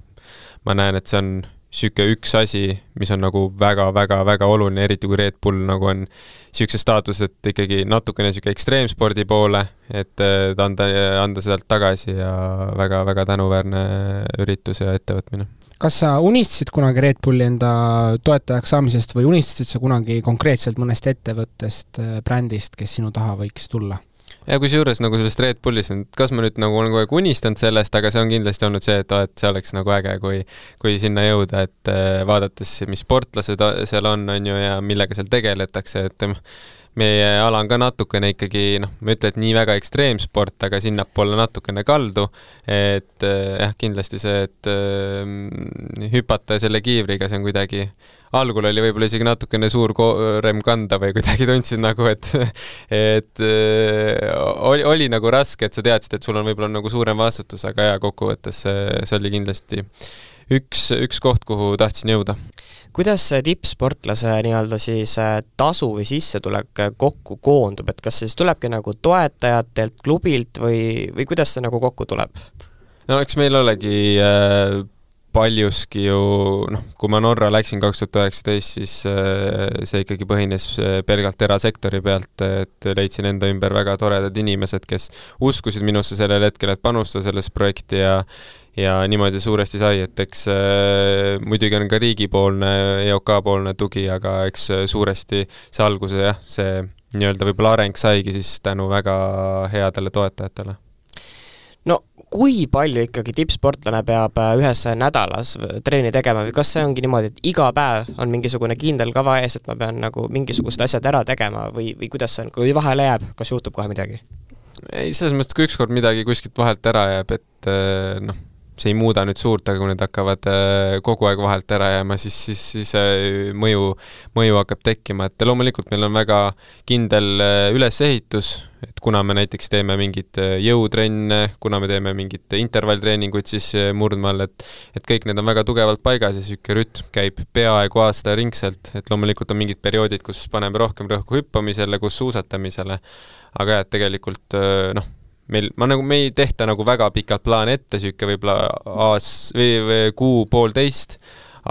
ma näen, et see on niisugune üks asi, mis on nagu väga-väga-väga oluline, eriti kui Red Bull nagu on niisuguses staatuses, et ikkagi natukene niisugune ekstreemspordi poole, et anda, anda sealt tagasi ja väga-väga tänuväärne üritus ja ettevõtmine kas sa unistasid kunagi Red Bulli enda toetajaks saamisest või unistasid sa kunagi konkreetselt mõnest ettevõttest, äh, brändist, kes sinu taha võiks tulla? Ja kusjuures nagu sellest Red Bullist, kas ma nüüd nagu olen kogu aeg unistanud sellest, aga see on kindlasti olnud see, et et see oleks nagu äge, kui kui sinna jõuda, et äh, vaadates, mis sportlased seal on, on ju, ja millega seal tegeletakse, et meie ala on ka natukene ikkagi noh, ma ei ütle, et nii väga ekstreemsport, aga sinnapoole natukene kaldu, et eh, jah, kindlasti see, et äh, hüpata selle kiivriga, see on kuidagi, algul oli võib-olla isegi natukene suur koorem kanda või kuidagi tundsin nagu, et et äh, oli, oli nagu raske, et sa teadsid, et sul on võib-olla nagu suurem vastutus, aga jaa, kokkuvõttes see, see oli kindlasti üks, üks koht, kuhu tahtsin jõuda kuidas see tippsportlase nii-öelda siis äh, tasu või sissetulek äh, kokku koondub, et kas see siis tulebki nagu toetajatelt, klubilt või, või kuidas see nagu kokku tuleb? no eks meil olegi äh, paljuski ju noh, kui ma Norra läksin kaks tuhat üheksateist, siis äh, see ikkagi põhines pelgalt erasektori pealt, et leidsin enda ümber väga toredad inimesed, kes uskusid minusse sellel hetkel, et panustada sellesse projekti ja ja niimoodi suuresti sai, et eks äh, muidugi on ka riigipoolne, EOK-poolne tugi, aga eks äh, suuresti see alguse jah, see nii-öelda võib-olla areng saigi siis tänu väga headele toetajatele. no kui palju ikkagi tippsportlane peab äh, ühes nädalas trenni tegema või kas see ongi niimoodi, et iga päev on mingisugune kindel kava ees, et ma pean nagu mingisugused asjad ära tegema või, või kuidas see on, kui vahele jääb, kas juhtub kohe midagi? ei, selles mõttes, kui ükskord midagi kuskilt vahelt ära jääb, et noh see ei muuda nüüd suurt, aga kui need hakkavad äh, kogu aeg vahelt ära jääma, siis, siis, siis mõju, mõju hakkab tekkima, et loomulikult meil on väga kindel äh, ülesehitus, et kuna me näiteks teeme mingeid äh, jõutrenne, kuna me teeme mingit intervalltreeninguid siis murdmaal, et et kõik need on väga tugevalt paigas ja niisugune rütm käib peaaegu aastaringselt, et loomulikult on mingid perioodid, kus paneme rohkem rõhku hüppamisele, kus suusatamisele, aga jah, et tegelikult noh, meil, ma nagu, me ei tehta nagu väga pikalt plaane ette, niisugune võib-olla aas- või, või kuu-poolteist,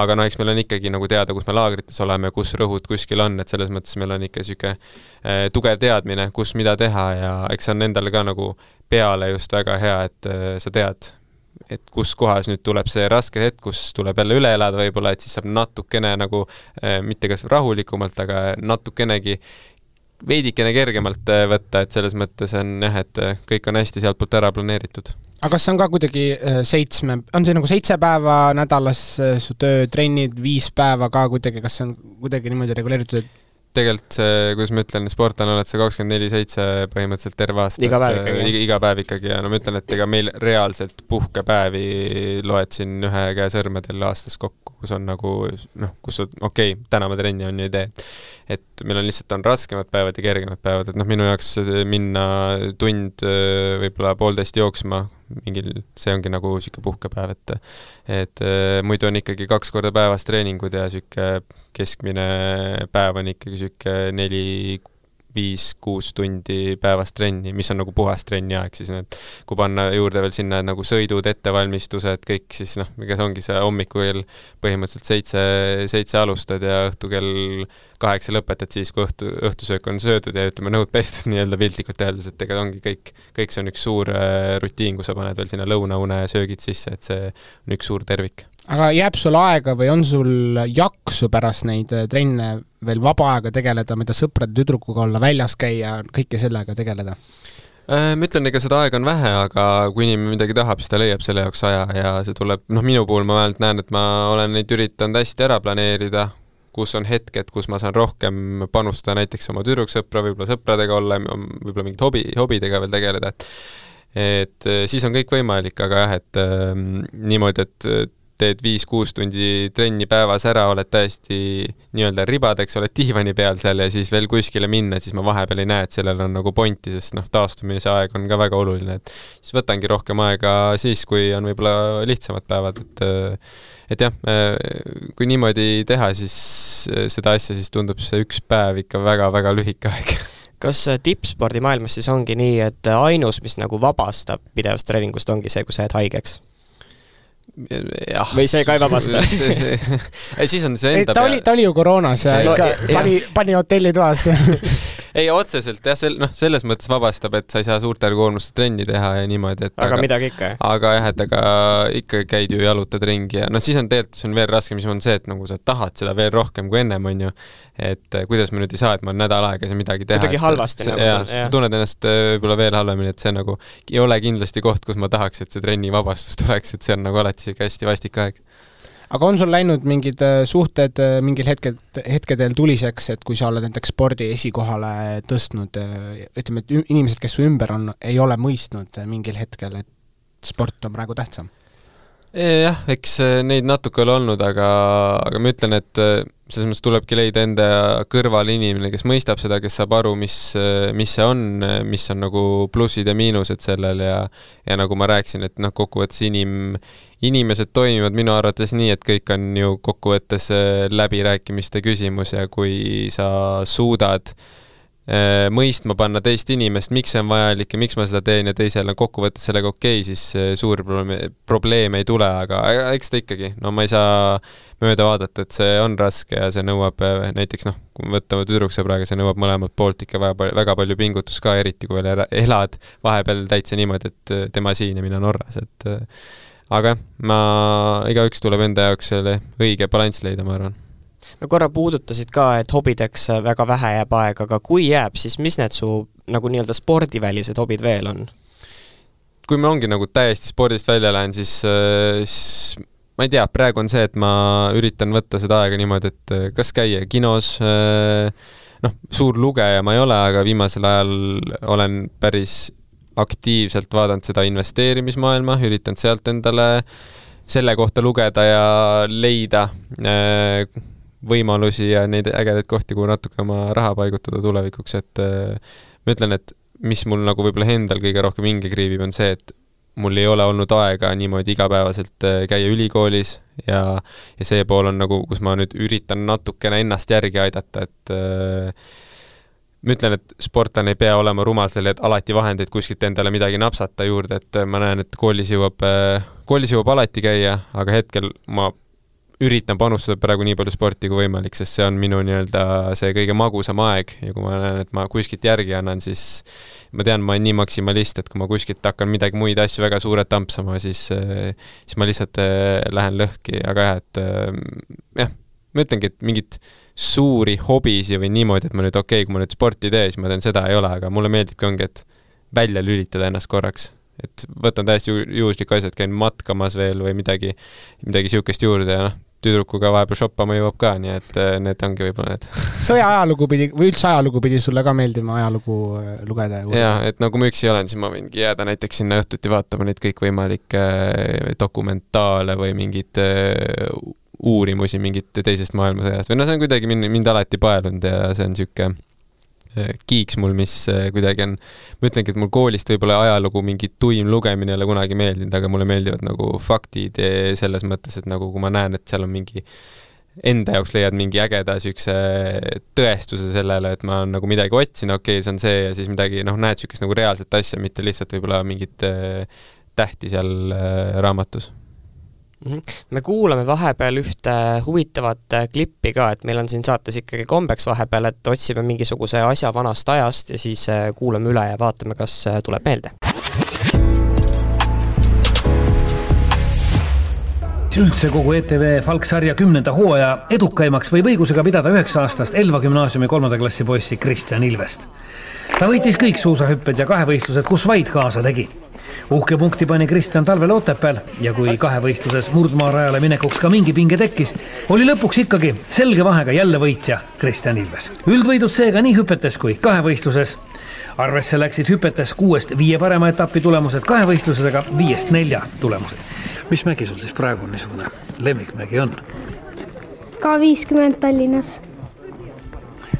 aga no eks meil on ikkagi nagu teada, kus me laagrites oleme, kus rõhud kuskil on, et selles mõttes meil on ikka niisugune äh, tugev teadmine, kus mida teha ja eks see on endale ka nagu peale just väga hea, et äh, sa tead, et kus kohas nüüd tuleb see raske hetk, kus tuleb jälle üle elada võib-olla, et siis saab natukene nagu äh, mitte kas rahulikumalt, aga natukenegi veidikene kergemalt äh, võtta, et selles mõttes on jah, et äh, kõik on hästi sealtpoolt ära planeeritud. aga kas see on ka kuidagi äh, seitsme, on see nagu seitse päeva nädalas su töö, trennid, viis päeva ka kuidagi, kas see on kuidagi niimoodi reguleeritud, et tegelikult see, kuidas ma ütlen, sportlane oled sa kakskümmend neli seitse põhimõtteliselt terve aasta. iga päev ikkagi? iga, iga päev ikkagi ja no ma ütlen, et ega meil reaalselt puhkepäevi loed siin ühe käe sõrmedel aastas kokku, kus on nagu noh, kus on okei okay,, täna ma trenni on ju ei tee. et meil on lihtsalt, on raskemad päevad ja kergemad päevad, et noh, minu jaoks minna tund, võib-olla poolteist jooksma mingil, see ongi nagu niisugune puhkepäev, et et äh, muidu on ikkagi kaks korda päevas treeningud ja niisugune keskmine päev on ikkagi niisugune neli, viis-kuus tundi päevas trenni, mis on nagu puhas trenniaeg siis need, kui panna juurde veel sinna nagu sõidud, ettevalmistused, kõik, siis noh, ega see ongi see hommikul kell põhimõtteliselt seitse, seitse alustad ja õhtu kell kaheksa lõpetad siis, kui õhtu, õhtusöök on söödud ja ütleme, nõud pestud nii-öelda piltlikult öeldes, et ega ongi kõik, kõik see on üks suur äh, rutiin, kui sa paned veel sinna lõunaune söögid sisse, et see on üks suur tervik aga jääb sul aega või on sul jaksu pärast neid äh, trenne veel vaba aega tegeleda, mida sõprade-tüdrukuga olla, väljas käia, kõike sellega tegeleda? Äh, ma ütlen, ega seda aega on vähe, aga kui inimene midagi tahab, siis ta leiab selle jaoks aja ja see tuleb, noh, minu puhul ma vähemalt näen, et ma olen neid üritanud hästi ära planeerida, kus on hetked, kus ma saan rohkem panustada näiteks oma tüdruksõpra, võib-olla sõpradega olla, võib-olla mingite hobi, hobidega veel tegeleda, et et äh, siis on kõik võimalik, aga jah, et äh, niimoodi, et teed viis-kuus tundi trenni päevas ära, oled täiesti nii-öelda ribadeks, oled diivani peal seal ja siis veel kuskile minna, siis ma vahepeal ei näe, et sellel on nagu pointi, sest noh, taastumise aeg on ka väga oluline, et siis võtangi rohkem aega siis, kui on võib-olla lihtsamad päevad, et et jah, kui niimoodi teha, siis seda asja, siis tundub see üks päev ikka väga-väga lühike aeg kas tippspordimaailmas siis ongi nii, et ainus, mis nagu vabastab pidevast treeningust, ongi see, kui sa jääd haigeks? Jah. või see ka ei vabasta. Ei siis on see enda ta oli, ta oli ju koroonas ja ikka pani, pani hotellitoas ei, otseselt jah, sel-, noh, selles mõttes vabastab, et sa ei saa suurtel koormustel trenni teha ja niimoodi, et aga, aga midagi ikka, jah? aga jah, et aga ikka käid ju, jalutad ringi ja noh, siis on tegelikult, see on veel raskem, siis on see, et nagu sa tahad seda veel rohkem kui ennem, on ju. et eh, kuidas ma nüüd ei saa, et ma nädal aega ei saa midagi teha. kuidagi halvasti nagu. jaa, sa tunned ennast eh, võib-olla veel halvemini, et see nagu ei ole kindlasti koht, kus ma tahaks, et see trennivabastus tuleks, et see on nagu alati niisugune hästi vastik aeg aga on sul läinud mingid äh, suhted äh, mingil hetkel, hetkedel tuliseks, et kui sa oled näiteks spordi esikohale tõstnud, äh, ütleme, et inimesed, kes su ümber on, ei ole mõistnud mingil hetkel, et sport on praegu tähtsam? jah, eks neid natuke ole olnud, aga, aga ma ütlen, et selles mõttes tulebki leida enda kõrval inimene, kes mõistab seda, kes saab aru, mis, mis see on, mis on nagu plussid ja miinused sellel ja ja nagu ma rääkisin, et noh, kokkuvõttes inim, inimesed toimivad minu arvates nii, et kõik on ju kokkuvõttes äh, läbirääkimiste küsimus ja kui sa suudad äh, mõistma panna teist inimest, miks see on vajalik ja miks ma seda teen ja teisel on kokkuvõttes sellega okei okay,, siis äh, suuri probleeme, probleeme ei tule, aga eks ta ikkagi, no ma ei saa mööda vaadata, et see on raske ja see nõuab näiteks noh, kui võtame tüdruksõbraga, see nõuab mõlemalt poolt ikka väga palju, väga palju pingutust ka, eriti kui veel elad vahepeal täitsa niimoodi, et tema siin ja mina Norras, et aga jah, ma, igaüks tuleb enda jaoks selle õige balanss leida, ma arvan. No korra puudutasid ka, et hobideks väga vähe jääb aega, aga kui jääb, siis mis need su nagu nii-öelda spordivälised hobid veel on? kui ma ongi nagu täiesti spordist välja lähen, siis, siis ma ei tea, praegu on see, et ma üritan võtta seda aega niimoodi, et kas käia kinos, noh, suur lugeja ma ei ole, aga viimasel ajal olen päris aktiivselt vaadanud seda investeerimismaailma, üritanud sealt endale selle kohta lugeda ja leida võimalusi ja neid ägedaid kohti, kuhu natuke oma raha paigutada tulevikuks, et äh, ma ütlen, et mis mul nagu võib-olla endal kõige rohkem hinge kriibib, on see, et mul ei ole olnud aega niimoodi igapäevaselt äh, käia ülikoolis ja, ja see pool on nagu, kus ma nüüd üritan natukene ennast järgi aidata, et äh, ma ütlen, et sportlane ei pea olema rumal selle, et alati vahendeid kuskilt endale midagi napsata juurde, et ma näen, et koolis jõuab, koolis jõuab alati käia, aga hetkel ma üritan panustada praegu nii palju sporti kui võimalik, sest see on minu nii-öelda see kõige magusam aeg ja kui ma näen, et ma kuskilt järgi annan, siis ma tean, ma olen nii maksimalist, et kui ma kuskilt hakkan midagi muid asju väga suurelt tampsama, siis, siis ma lihtsalt eh, lähen lõhki, aga jah, et eh, jah, ma ütlengi, et mingit suuri hobisid või niimoodi, et ma nüüd okei okay,, kui ma nüüd sporti ei tee, siis ma teen seda, ei ole, aga mulle meeldibki, ongi, et välja lülitada ennast korraks. et võtan täiesti ju juhusliku asja, et käin matkamas veel või midagi, midagi niisugust juurde ja noh, tüdrukuga vahepeal shoppama jõuab ka, nii et äh, need ongi võib-olla need sõja ajalugu pidi, või üldse ajalugu pidi sulle ka meeldima ajalugu äh, lugeda ja jaa, et nagu ma üksi olen, siis ma võingi jääda näiteks sinna õhtuti vaatama neid kõikvõimalikke äh, dokumentaale või mingeid uurimusi mingit teisest maailmasõjast. Või noh, see on kuidagi mind, mind alati paelunud ja see on niisugune kiiks mul, mis äh, kuidagi on, ma ütlengi, et mul koolist võib-olla ajalugu mingi tuim lugemine ei ole kunagi meeldinud, aga mulle meeldivad nagu faktid selles mõttes, et nagu kui ma näen, et seal on mingi enda jaoks leiad mingi ägeda niisuguse tõestuse sellele, et ma nagu midagi otsin, okei okay,, see on see ja siis midagi, noh, näed niisugust nagu reaalset asja, mitte lihtsalt võib-olla mingit äh, tähti seal äh, raamatus. Me kuulame vahepeal ühte huvitavat äh, klippi ka, et meil on siin saates ikkagi kombeks vahepeal, et otsime mingisuguse asja vanast ajast ja siis äh, kuulame üle ja vaatame, kas äh, tuleb meelde. üldse kogu ETV Falk-sarja kümnenda hooaja edukaimaks võib õigusega pidada üheksa-aastast Elva gümnaasiumi kolmanda klassi poissi Kristjan Ilvest. ta võitis kõik suusahüpped ja kahevõistlused, kus vaid kaasa tegi uhke punkti pani Kristjan talvel Otepääl ja kui kahevõistluses murdmaarajale minekuks ka mingi pinge tekkis, oli lõpuks ikkagi selge vahega jälle võitja Kristjan Ilves. üldvõidud seega nii hüpetes kui kahevõistluses. arvesse läksid hüpetes kuuest viie parema etapi tulemused, kahevõistluses aga viiest nelja tulemused. mis mägi sul siis praegu niisugune lemmikmägi on? ka viiskümmend Tallinnas.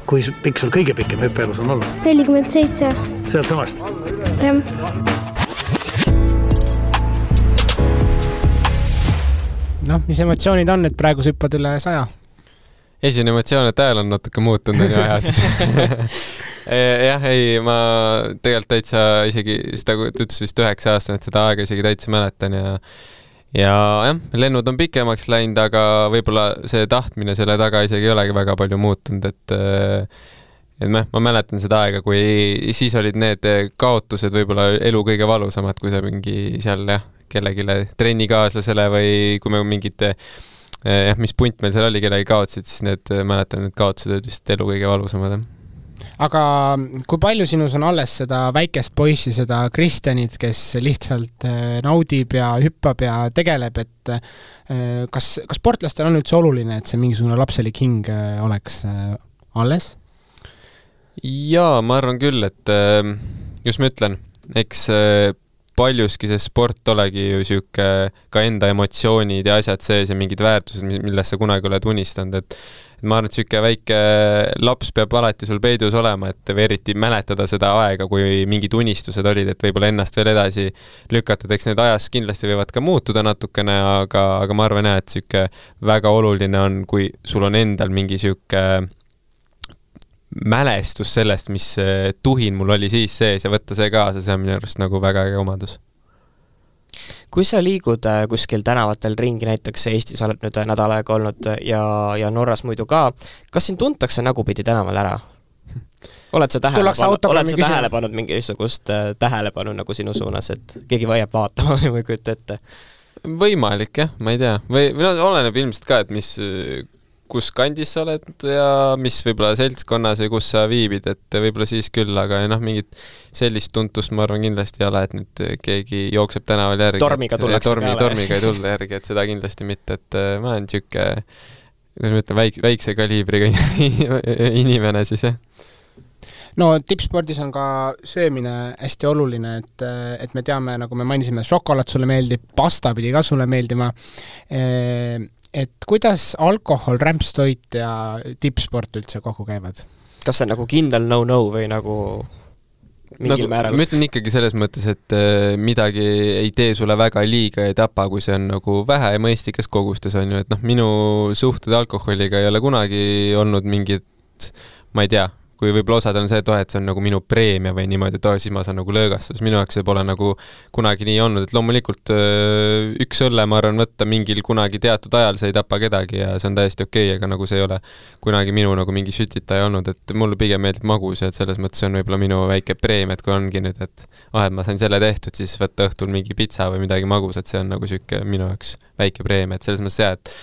kui pikk sul kõige pikem hüppeelus on olnud? nelikümmend seitse. sealtsamast? jah noh, mis emotsioonid on, et praegu sa hüppad üle saja? esimene emotsioon, et hääl on natuke muutunud, on ju ajas jah, ei, ma tegelikult täitsa isegi seda, ta ütles vist üheksa aastane, et seda aega isegi täitsa mäletan ja ja jah, lennud on pikemaks läinud, aga võib-olla see tahtmine selle taga isegi ei olegi väga palju muutunud, et et noh, ma mäletan seda aega, kui siis olid need kaotused võib-olla elu kõige valusamad, kui sa mingi seal jah, kellelegi trennikaaslasele või kui me mingit eh, jah, mis punt meil seal oli, kellegi kaotasid, siis need, mäletan, need kaotused olid vist elu kõige valusamad, jah aga kui palju sinus on alles seda väikest poissi, seda Kristjanit, kes lihtsalt eh, naudib ja hüppab ja tegeleb, et eh, kas, kas sportlastel on üldse oluline, et see mingisugune lapselik hing oleks alles? jaa, ma arvan küll, et just ma ütlen, eks paljuski see sport olegi ju niisugune ka enda emotsioonid ja asjad sees ja mingid väärtused, millest sa kunagi oled unistanud, et et ma arvan, et niisugune väike laps peab alati sul peidus olema, et või eriti mäletada seda aega, kui mingid unistused olid, et võib-olla ennast veel edasi lükata, et eks need ajas kindlasti võivad ka muutuda natukene, aga, aga ma arvan jah, et niisugune väga oluline on, kui sul on endal mingi niisugune mälestus sellest, mis tuhin mul oli siis sees ja võtta see kaasa, see on minu arust nagu väga äge omadus. kui sa liigud äh, kuskil tänavatel ringi, näiteks Eestis oled nüüd äh, nädal aega olnud ja, ja Norras muidu ka, kas sind tuntakse nägupidi tänaval ära? oled sa tähele pannud, oled sa tähele pannud mingisugust äh, tähelepanu nagu sinu suunas, et keegi hoiab vaatama või ma ei kujuta ette? võimalik jah, ma ei tea, või, või no oleneb ilmselt ka, et mis kus kandis sa oled ja mis võib-olla seltskonnas või kus sa viibid, et võib-olla siis küll, aga noh, mingit sellist tuntust ma arvan kindlasti ei ole, et nüüd keegi jookseb tänaval järgi. tormiga tullakse tormi, peale. tormiga ei tulda järgi, et seda kindlasti mitte, et äh, ma olen niisugune, kuidas ma ütlen, väik-, väikse kaliibriga inimene siis, jah no tippspordis on ka söömine hästi oluline, et, et me teame, nagu me mainisime, šokolaad sulle meeldib, pasta pidi ka sulle meeldima et kuidas alkohol, rämpstoit ja tippsport üldse kokku käivad? kas see on nagu kindel no-no või nagu mingil nagu, määral? ma ütlen ikkagi selles mõttes, et äh, midagi ei tee sulle väga liiga, ei tapa, kui see on nagu vähe ja mõistlikes kogustes, on ju, et noh, minu suhted alkoholiga ei ole kunagi olnud mingid ma ei tea, kui võib-olla osadel on see, et oh, et see on nagu minu preemia või niimoodi, et oh, siis ma saan nagu lõõgastus, minu jaoks see pole nagu kunagi nii olnud, et loomulikult üks õlle, ma arvan, võtta mingil kunagi teatud ajal, see ei tapa kedagi ja see on täiesti okei okay,, aga nagu see ei ole kunagi minu nagu mingi sütitaja olnud, et mulle pigem meeldib magus ja et selles mõttes see on võib-olla minu väike preemia, et kui ongi nüüd, et ah, et ma sain selle tehtud, siis võtta õhtul mingi pitsa või midagi magusat, see on nagu niisugune minu jaoks väike preemia, et selles mõttes jah, et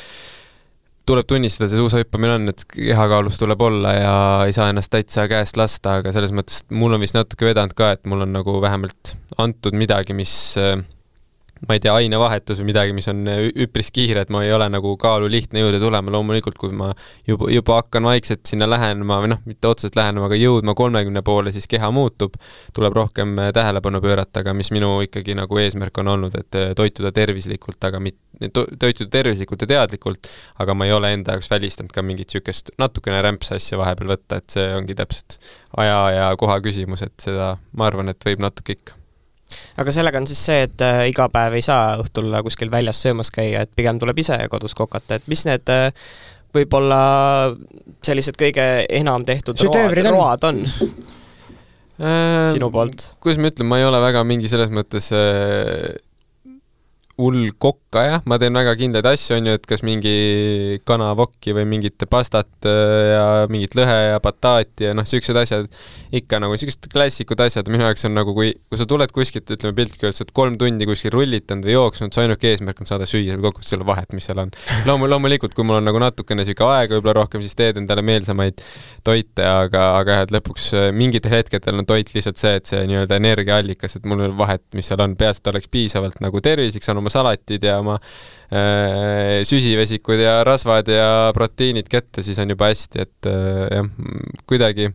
tuleb tunnistada, see suusahüppamine on, et kehakaalus tuleb olla ja ei saa ennast täitsa käest lasta, aga selles mõttes mul on vist natuke vedanud ka, et mul on nagu vähemalt antud midagi, mis äh, ma ei tea, ainevahetus või midagi, mis on üpris kiire, et ma ei ole nagu kaalu lihtne jõuda tulema, loomulikult kui ma juba, juba hakkan vaikselt sinna lähenema või noh, mitte otseselt lähenema, aga jõudma kolmekümne poole, siis keha muutub, tuleb rohkem äh, tähelepanu pöörata, aga mis minu ikkagi nagu eesmärk on olnud, et äh, toituda tervislikult, aga mit-, to-, toituda tervislikult ja teadlikult, aga ma ei ole enda jaoks välistanud ka mingit niisugust natukene rämpsa asja vahepeal võtta, et see ongi täpselt aja ja koha küsimus, et seda ma arvan, et võib natuke ikka aga sellega on siis see, et äh, iga päev ei saa õhtul kuskil väljas söömas käia, et pigem tuleb ise kodus kokata, et mis need äh, võib-olla sellised kõige enam tehtud road, on? road on Äh, sinu poolt? kuidas ma ütlen, ma ei ole väga mingi selles mõttes äh, hull kokkaja, ma teen väga kindlaid asju, on ju, et kas mingi kanavokki või mingit pastat äh, ja mingit lõhe ja bataati ja noh, niisugused asjad, ikka nagu niisugused klassikud asjad. Minu jaoks on nagu, kui, kui sa tuled kuskilt, ütleme piltlikult öeldes, sa oled kolm tundi kuskil rullitanud või jooksnud, su ainuke eesmärk on saada süüa, kokkuvõttes ei ole vahet, mis seal on. loomu-, loomulikult, kui mul on nagu natukene niisugune aega võib-olla rohkem, siis teed endale meelsamaid toite, aga, aga jah, et lõpuks äh, mingitel hetkedel on toit lihtsalt see, et see nii-öelda energiaallikas, et mul ei ole vahet, mis seal on, peaasi, et oleks piisavalt nagu tervislik, saan oma salatid ja oma äh, süsivesikud ja rasvad ja proteiinid kätte, siis on juba hästi, et äh, jah, kuidagi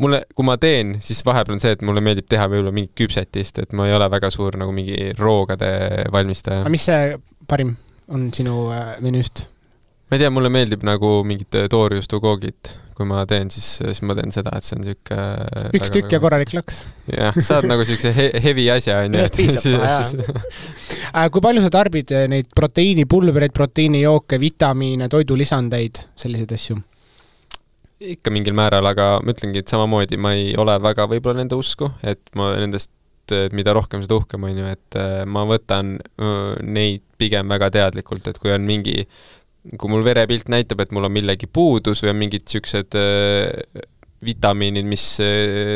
mulle, kui ma teen, siis vahepeal on see, et mulle meeldib teha võib-olla mingit küpsetist, et ma ei ole väga suur nagu mingi roogade valmistaja. aga mis see parim on sinu äh, menüüst? ma ei tea, mulle meeldib nagu mingid toorjuustukoogid, kui ma teen, siis, siis ma teen seda, et see on niisugune üks tükk ja korralik lõks. jah, saad nagu niisuguse he heavy asja, on ju. Ühest piisab jaa. Äh, kui palju sa tarbid äh, neid proteiinipulbreid, proteiinijooke, vitamiine, toidulisandeid, selliseid asju? ikka mingil määral, aga ma ütlengi, et samamoodi ma ei ole väga võib-olla nende usku, et ma nendest mida rohkem, seda uhkem, on ju, et äh, ma võtan äh, neid pigem väga teadlikult, et kui on mingi, kui mul verepilt näitab, et mul on millegi puudus või on mingid niisugused äh, vitamiinid, mis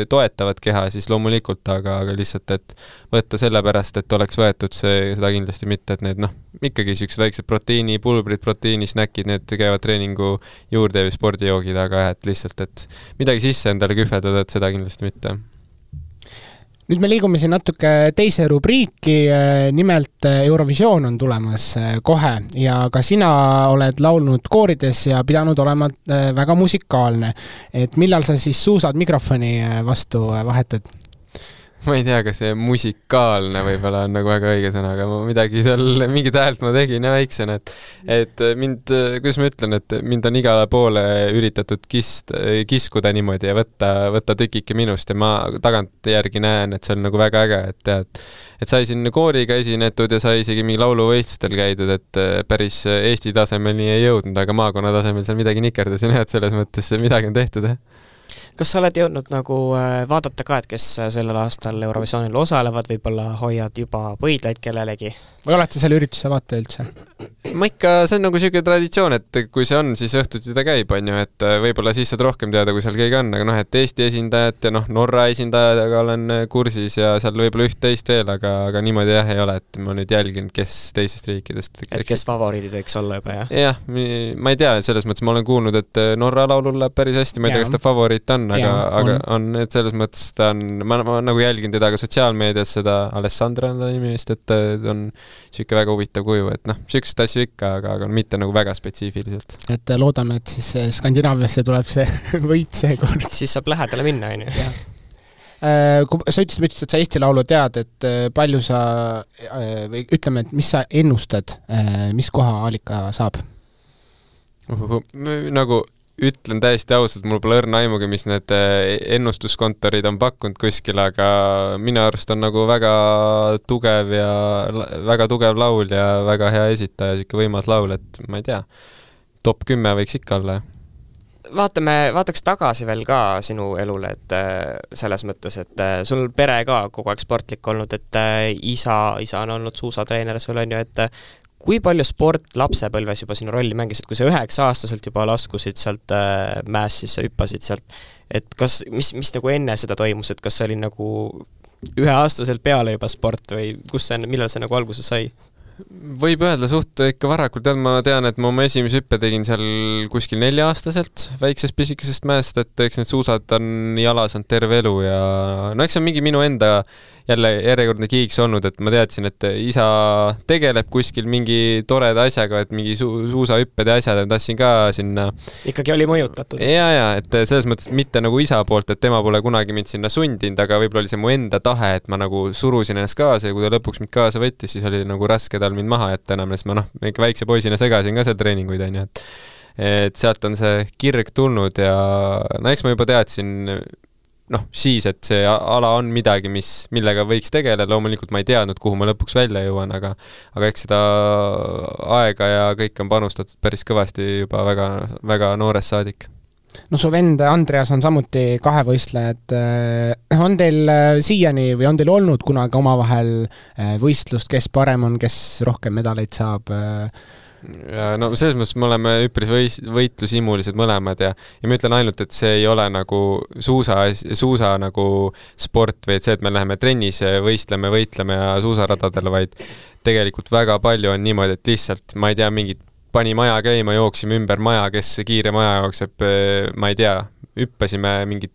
toetavad keha, siis loomulikult, aga, aga lihtsalt, et võtta sellepärast, et oleks võetud see, seda kindlasti mitte, et need noh, ikkagi niisugused väiksed proteiinipulbrid, proteiinisnäkid, need käivad treeningu juurde või spordijoogid, aga jah, et lihtsalt, et midagi sisse endale kühveldada, et seda kindlasti mitte nüüd me liigume siin natuke teise rubriiki, nimelt Eurovisioon on tulemas kohe ja ka sina oled laulnud koorides ja pidanud olema väga musikaalne. et millal sa siis suusad mikrofoni vastu vahetad? ma ei tea, kas see musikaalne võib-olla on nagu väga õige sõna, aga ma midagi seal, mingit häält ma tegin ja väiksena, et et mind, kuidas ma ütlen, et mind on igale poole üritatud kist-, kiskuda niimoodi ja võtta, võtta tükike minust ja ma tagantjärgi näen, et see on nagu väga äge, et tead, et sai siin kooriga esinetud ja sai isegi mingi lauluvõistlustel käidud, et päris Eesti tasemel nii ei jõudnud, aga maakonna tasemel seal midagi nikerdasin jah, et selles mõttes midagi on tehtud, jah kas sa oled jõudnud nagu vaadata ka, et kes sellel aastal Eurovisioonil osalevad, võib-olla hoiad juba pöidlaid kellelegi? või oled sa selle ürituse vaataja üldse? ma ikka, see on nagu niisugune traditsioon, et kui see on, siis õhtuti ta käib, on ju, et võib-olla siis saad rohkem teada, kui seal keegi on, aga noh, et Eesti esindajad ja noh, Norra esindajatega olen kursis ja seal võib-olla üht-teist veel, aga, aga niimoodi jah, ei ole, et ma nüüd jälgin, kes teistest riikidest et kes favoriidid võiks olla juba, jah? jah, ma ei tea, selles mõttes ma olen kuulnud, et Norra laulul läheb päris hästi, ma ei tea, kas ta favoriit on, aga, aga on, et selles mõttes ta on, ma, ma nagu jälgin teda ka sotsiaalmeedias, seda Alessandra on ta nimi vist, et ta on niisugune väga huvitav kuju, et noh, niisuguseid asju ikka, aga, aga mitte nagu väga spetsiifiliselt. et loodame, et siis Skandinaaviasse tuleb see võit seekord. siis saab lähedale minna, on ju. Kui sa ütlesid, ma ütlesin, et sa Eesti Laulu tead, et palju sa, või ütleme, et mis sa ennustad, mis koha Alika saab? nagu ütlen täiesti ausalt, mul pole õrna aimugi, mis need ennustuskontorid on pakkunud kuskil, aga minu arust on nagu väga tugev ja väga tugev laul ja väga hea esitaja, niisugune võimas laul, et ma ei tea, top kümme võiks ikka olla, vaatame, vaataks tagasi veel ka sinu elule, et selles mõttes, et sul pere ka kogu aeg sportlik olnud, et isa, isa on olnud suusatreener sul, on ju, et kui palju sport lapsepõlves juba sinu rolli mängis, et kui sa üheksa-aastaselt juba laskusid sealt äh, mäest, siis sa hüppasid sealt, et kas, mis, mis nagu enne seda toimus, et kas see oli nagu üheaastaselt peale juba sport või kus see, millal see nagu alguse sai? võib öelda suht ikka varakult, jah, ma tean, et ma oma esimese hüppe tegin seal kuskil nelja-aastaselt väiksest pisikesest mäest, et eks need suusad on jalas olnud terve elu ja no eks see on mingi minu enda jälle järjekordne kiiks olnud, et ma teadsin, et isa tegeleb kuskil mingi toreda asjaga, et mingi su suusahüpped ja asjad, ma tahtsin ka sinna. ikkagi oli mõjutatud? ja, ja et selles mõttes mitte nagu isa poolt, et tema pole kunagi mind sinna sundinud, aga võib-olla oli see mu enda tahe, et ma nagu surusin ennast kaasa ja kui ta lõpuks mind kaasa võttis, siis oli nagu raske tal mind maha jätta enam, sest ma noh, ikka väikse poisina segasin ka seal treeninguid, on ju, et et sealt on see kirg tulnud ja no eks ma juba teadsin noh, siis, et see ala on midagi, mis, millega võiks tegeleda, loomulikult ma ei teadnud, kuhu ma lõpuks välja jõuan, aga aga eks seda aega ja kõike on panustatud päris kõvasti juba väga, väga noorest saadik no su vend Andreas on samuti kahevõistleja, et äh, on teil äh, siiani või on teil olnud kunagi omavahel äh, võistlust, kes parem on, kes rohkem medaleid saab? Ja no selles mõttes me oleme üpris võis-, võitlushimulised mõlemad ja, ja ma ütlen ainult, et see ei ole nagu suusa, suusa nagu sport või et see, et me läheme trennis võistleme, võitleme ja suusaradadel, vaid tegelikult väga palju on niimoodi, et lihtsalt ma ei tea, mingid pani maja käima, jooksime ümber maja, kes kiire maja jookseb, ma ei tea, hüppasime mingit,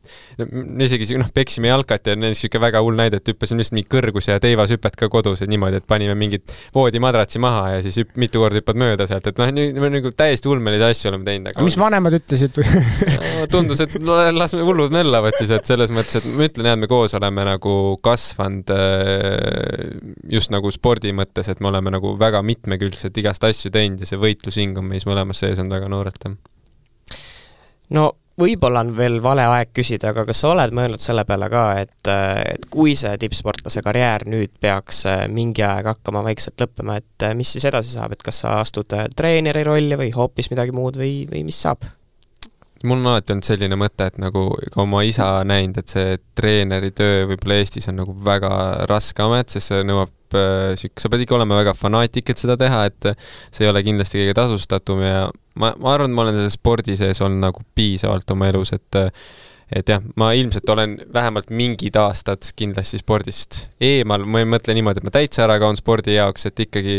isegi noh, peksime jalkat ja niisugune väga hull näide, et hüppasime lihtsalt mingi kõrgus- ja teivashüpet ka kodus ja niimoodi, et panime mingit voodimadratsi maha ja siis hüpp, mitu korda hüppad mööda sealt, et noh, nii nagu täiesti ulmelisi asju oleme teinud, aga mis vanemad ütlesid tundus, et lasme hullud möllavad siis, et selles mõttes, et ma ütlen jah, et me koos oleme nagu kasvanud äh, just nagu spordi mõttes, et me oleme nagu väga mitmekülgsed igast asju teinud ja see võitlushing on meis mõlemas sees olnud väga noorelt, jah. no võib-olla on veel vale aeg küsida, aga kas sa oled mõelnud selle peale ka, et, et kui see tippsportlase karjäär nüüd peaks äh, mingi aeg hakkama vaikselt lõppema, et äh, mis siis edasi saab, et kas sa astud äh, treeneri rolli või hoopis midagi muud või, või mis saab? mul on alati olnud selline mõte, et nagu ka oma isa näinud, et see treeneri töö võib-olla Eestis on nagu väga raske amet, sest see nõuab sihuke, sa pead ikka olema väga fanaatik, et seda teha, et see ei ole kindlasti kõige tasustatum ja ma, ma arvan, et ma olen selles spordi sees olnud nagu piisavalt oma elus, et et jah, ma ilmselt olen vähemalt mingid aastad kindlasti spordist eemal, ma ei mõtle niimoodi, et ma täitsa ära kaon spordi jaoks, et ikkagi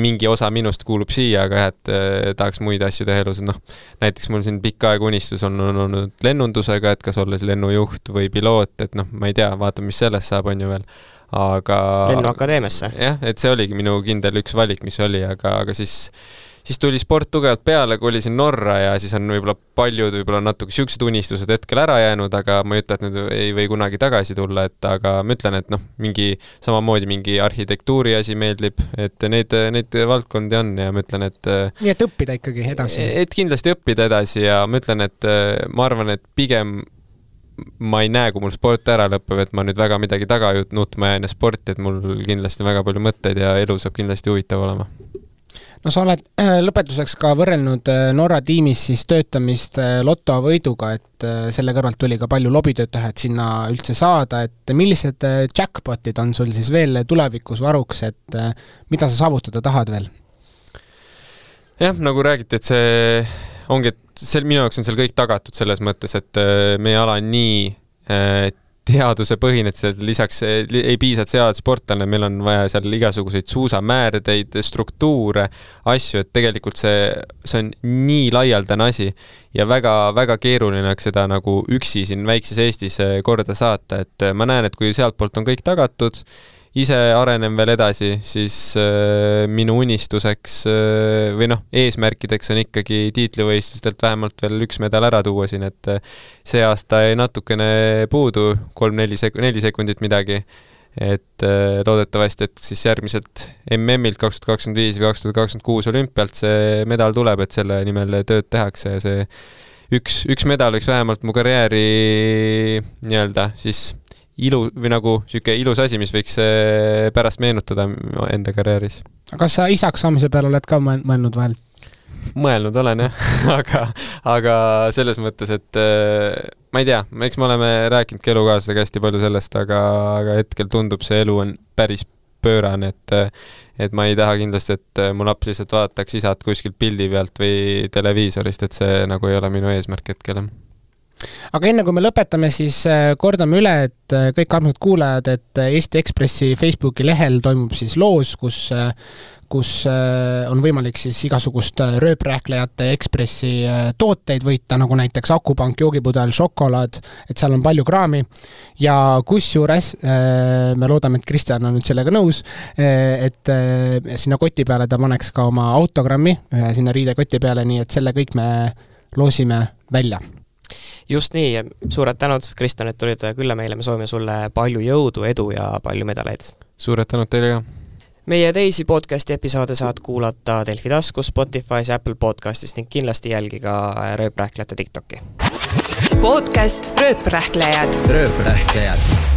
mingi osa minust kuulub siia, aga jah, et eh, tahaks muid asju teha elus, et noh, näiteks mul siin pikka aega unistus on olnud lennundusega, et kas olles lennujuht või piloot, et noh, ma ei tea, vaatame, mis sellest saab, on ju veel. Aga lennuakadeemiasse? jah, et see oligi minu kindel üks valik, mis oli, aga, aga siis siis tuli sport tugevalt peale, kolisin Norra ja siis on võib-olla paljud võib-olla natuke niisugused unistused hetkel ära jäänud, aga ma ei ütle, et need ei või kunagi tagasi tulla, et aga ma ütlen, et noh, mingi samamoodi mingi arhitektuuri asi meeldib, et neid, neid valdkondi on ja ma ütlen, et nii et õppida ikkagi edasi? et kindlasti õppida edasi ja ma ütlen, et ma arvan, et pigem ma ei näe, kui mul sport ära lõpeb, et ma nüüd väga midagi taga nutma jään ja sporti, et mul kindlasti väga palju mõtteid ja elu saab kindlasti huvitav olema no sa oled äh, lõpetuseks ka võrrelnud äh, Norra tiimis siis töötamist äh, lotovõiduga, et selle kõrvalt tuli ka palju lobitööd teha, et sinna üldse saada, et millised jackpotid on sul siis veel tulevikus varuks, et mida sa saavutada tahad veel? jah, nagu räägiti, et see ongi, et see minu jaoks on seal kõik tagatud selles mõttes, et meie ala on nii teadusepõhine, et seal lisaks ei piisa, et sa oled sportlane, meil on vaja seal igasuguseid suusamäärdeid, struktuure, asju, et tegelikult see, see on nii laialdane asi ja väga-väga keeruline oleks seda nagu üksi siin väikses Eestis korda saata, et ma näen, et kui sealtpoolt on kõik tagatud, ise arenen veel edasi, siis äh, minu unistuseks äh, või noh, eesmärkideks on ikkagi tiitlivõistlustelt vähemalt veel üks medal ära tuua siin, et äh, see aasta jäi natukene puudu, kolm-neli sek-, neli sekundit midagi, et loodetavasti, et siis järgmiselt MM-ilt kaks tuhat kakskümmend viis või kaks tuhat kakskümmend kuus olümpialt see medal tuleb, et selle nimel tööd tehakse ja see üks, üks medal võiks vähemalt mu karjääri nii-öelda siis ilu või nagu niisugune ilus asi, mis võiks eh, pärast meenutada enda karjääris. kas sa isaks saamise peale oled ka mõelnud vahel? mõelnud olen jah aga, aga selles mõttes, et eh, ma ei tea, eks me oleme rääkinudki elukaaslasega hästi palju sellest, aga, aga hetkel tundub see elu on päris pöörane, et et ma ei taha kindlasti, et mu laps lihtsalt vaataks isat kuskilt pildi pealt või televiisorist, et see nagu ei ole minu eesmärk hetkel, jah aga enne kui me lõpetame, siis äh, kordame üle, et äh, kõik armsad kuulajad, et äh, Eesti Ekspressi Facebooki lehel toimub siis loos, kus kus on võimalik siis igasugust rööprähklejate Ekspressi tooteid võita, nagu näiteks akupank, joogipudel, šokolaad, et seal on palju kraami. ja kusjuures me loodame, et Kristjan on nüüd sellega nõus, et sinna koti peale ta paneks ka oma autogrammi ühe sinna riidekoti peale, nii et selle kõik me loosime välja just nii, suured tänud, Kristjan, et tulid külla meile, me soovime sulle palju jõudu, edu ja palju medaleid! suured tänud teile ka! meie teisi podcasti episoode saad kuulata Delfi taskus, Spotify's, Apple podcastis ning kindlasti jälgi ka Rööprähklejate TikTok'i podcast Rööprähklejad rööprähklejad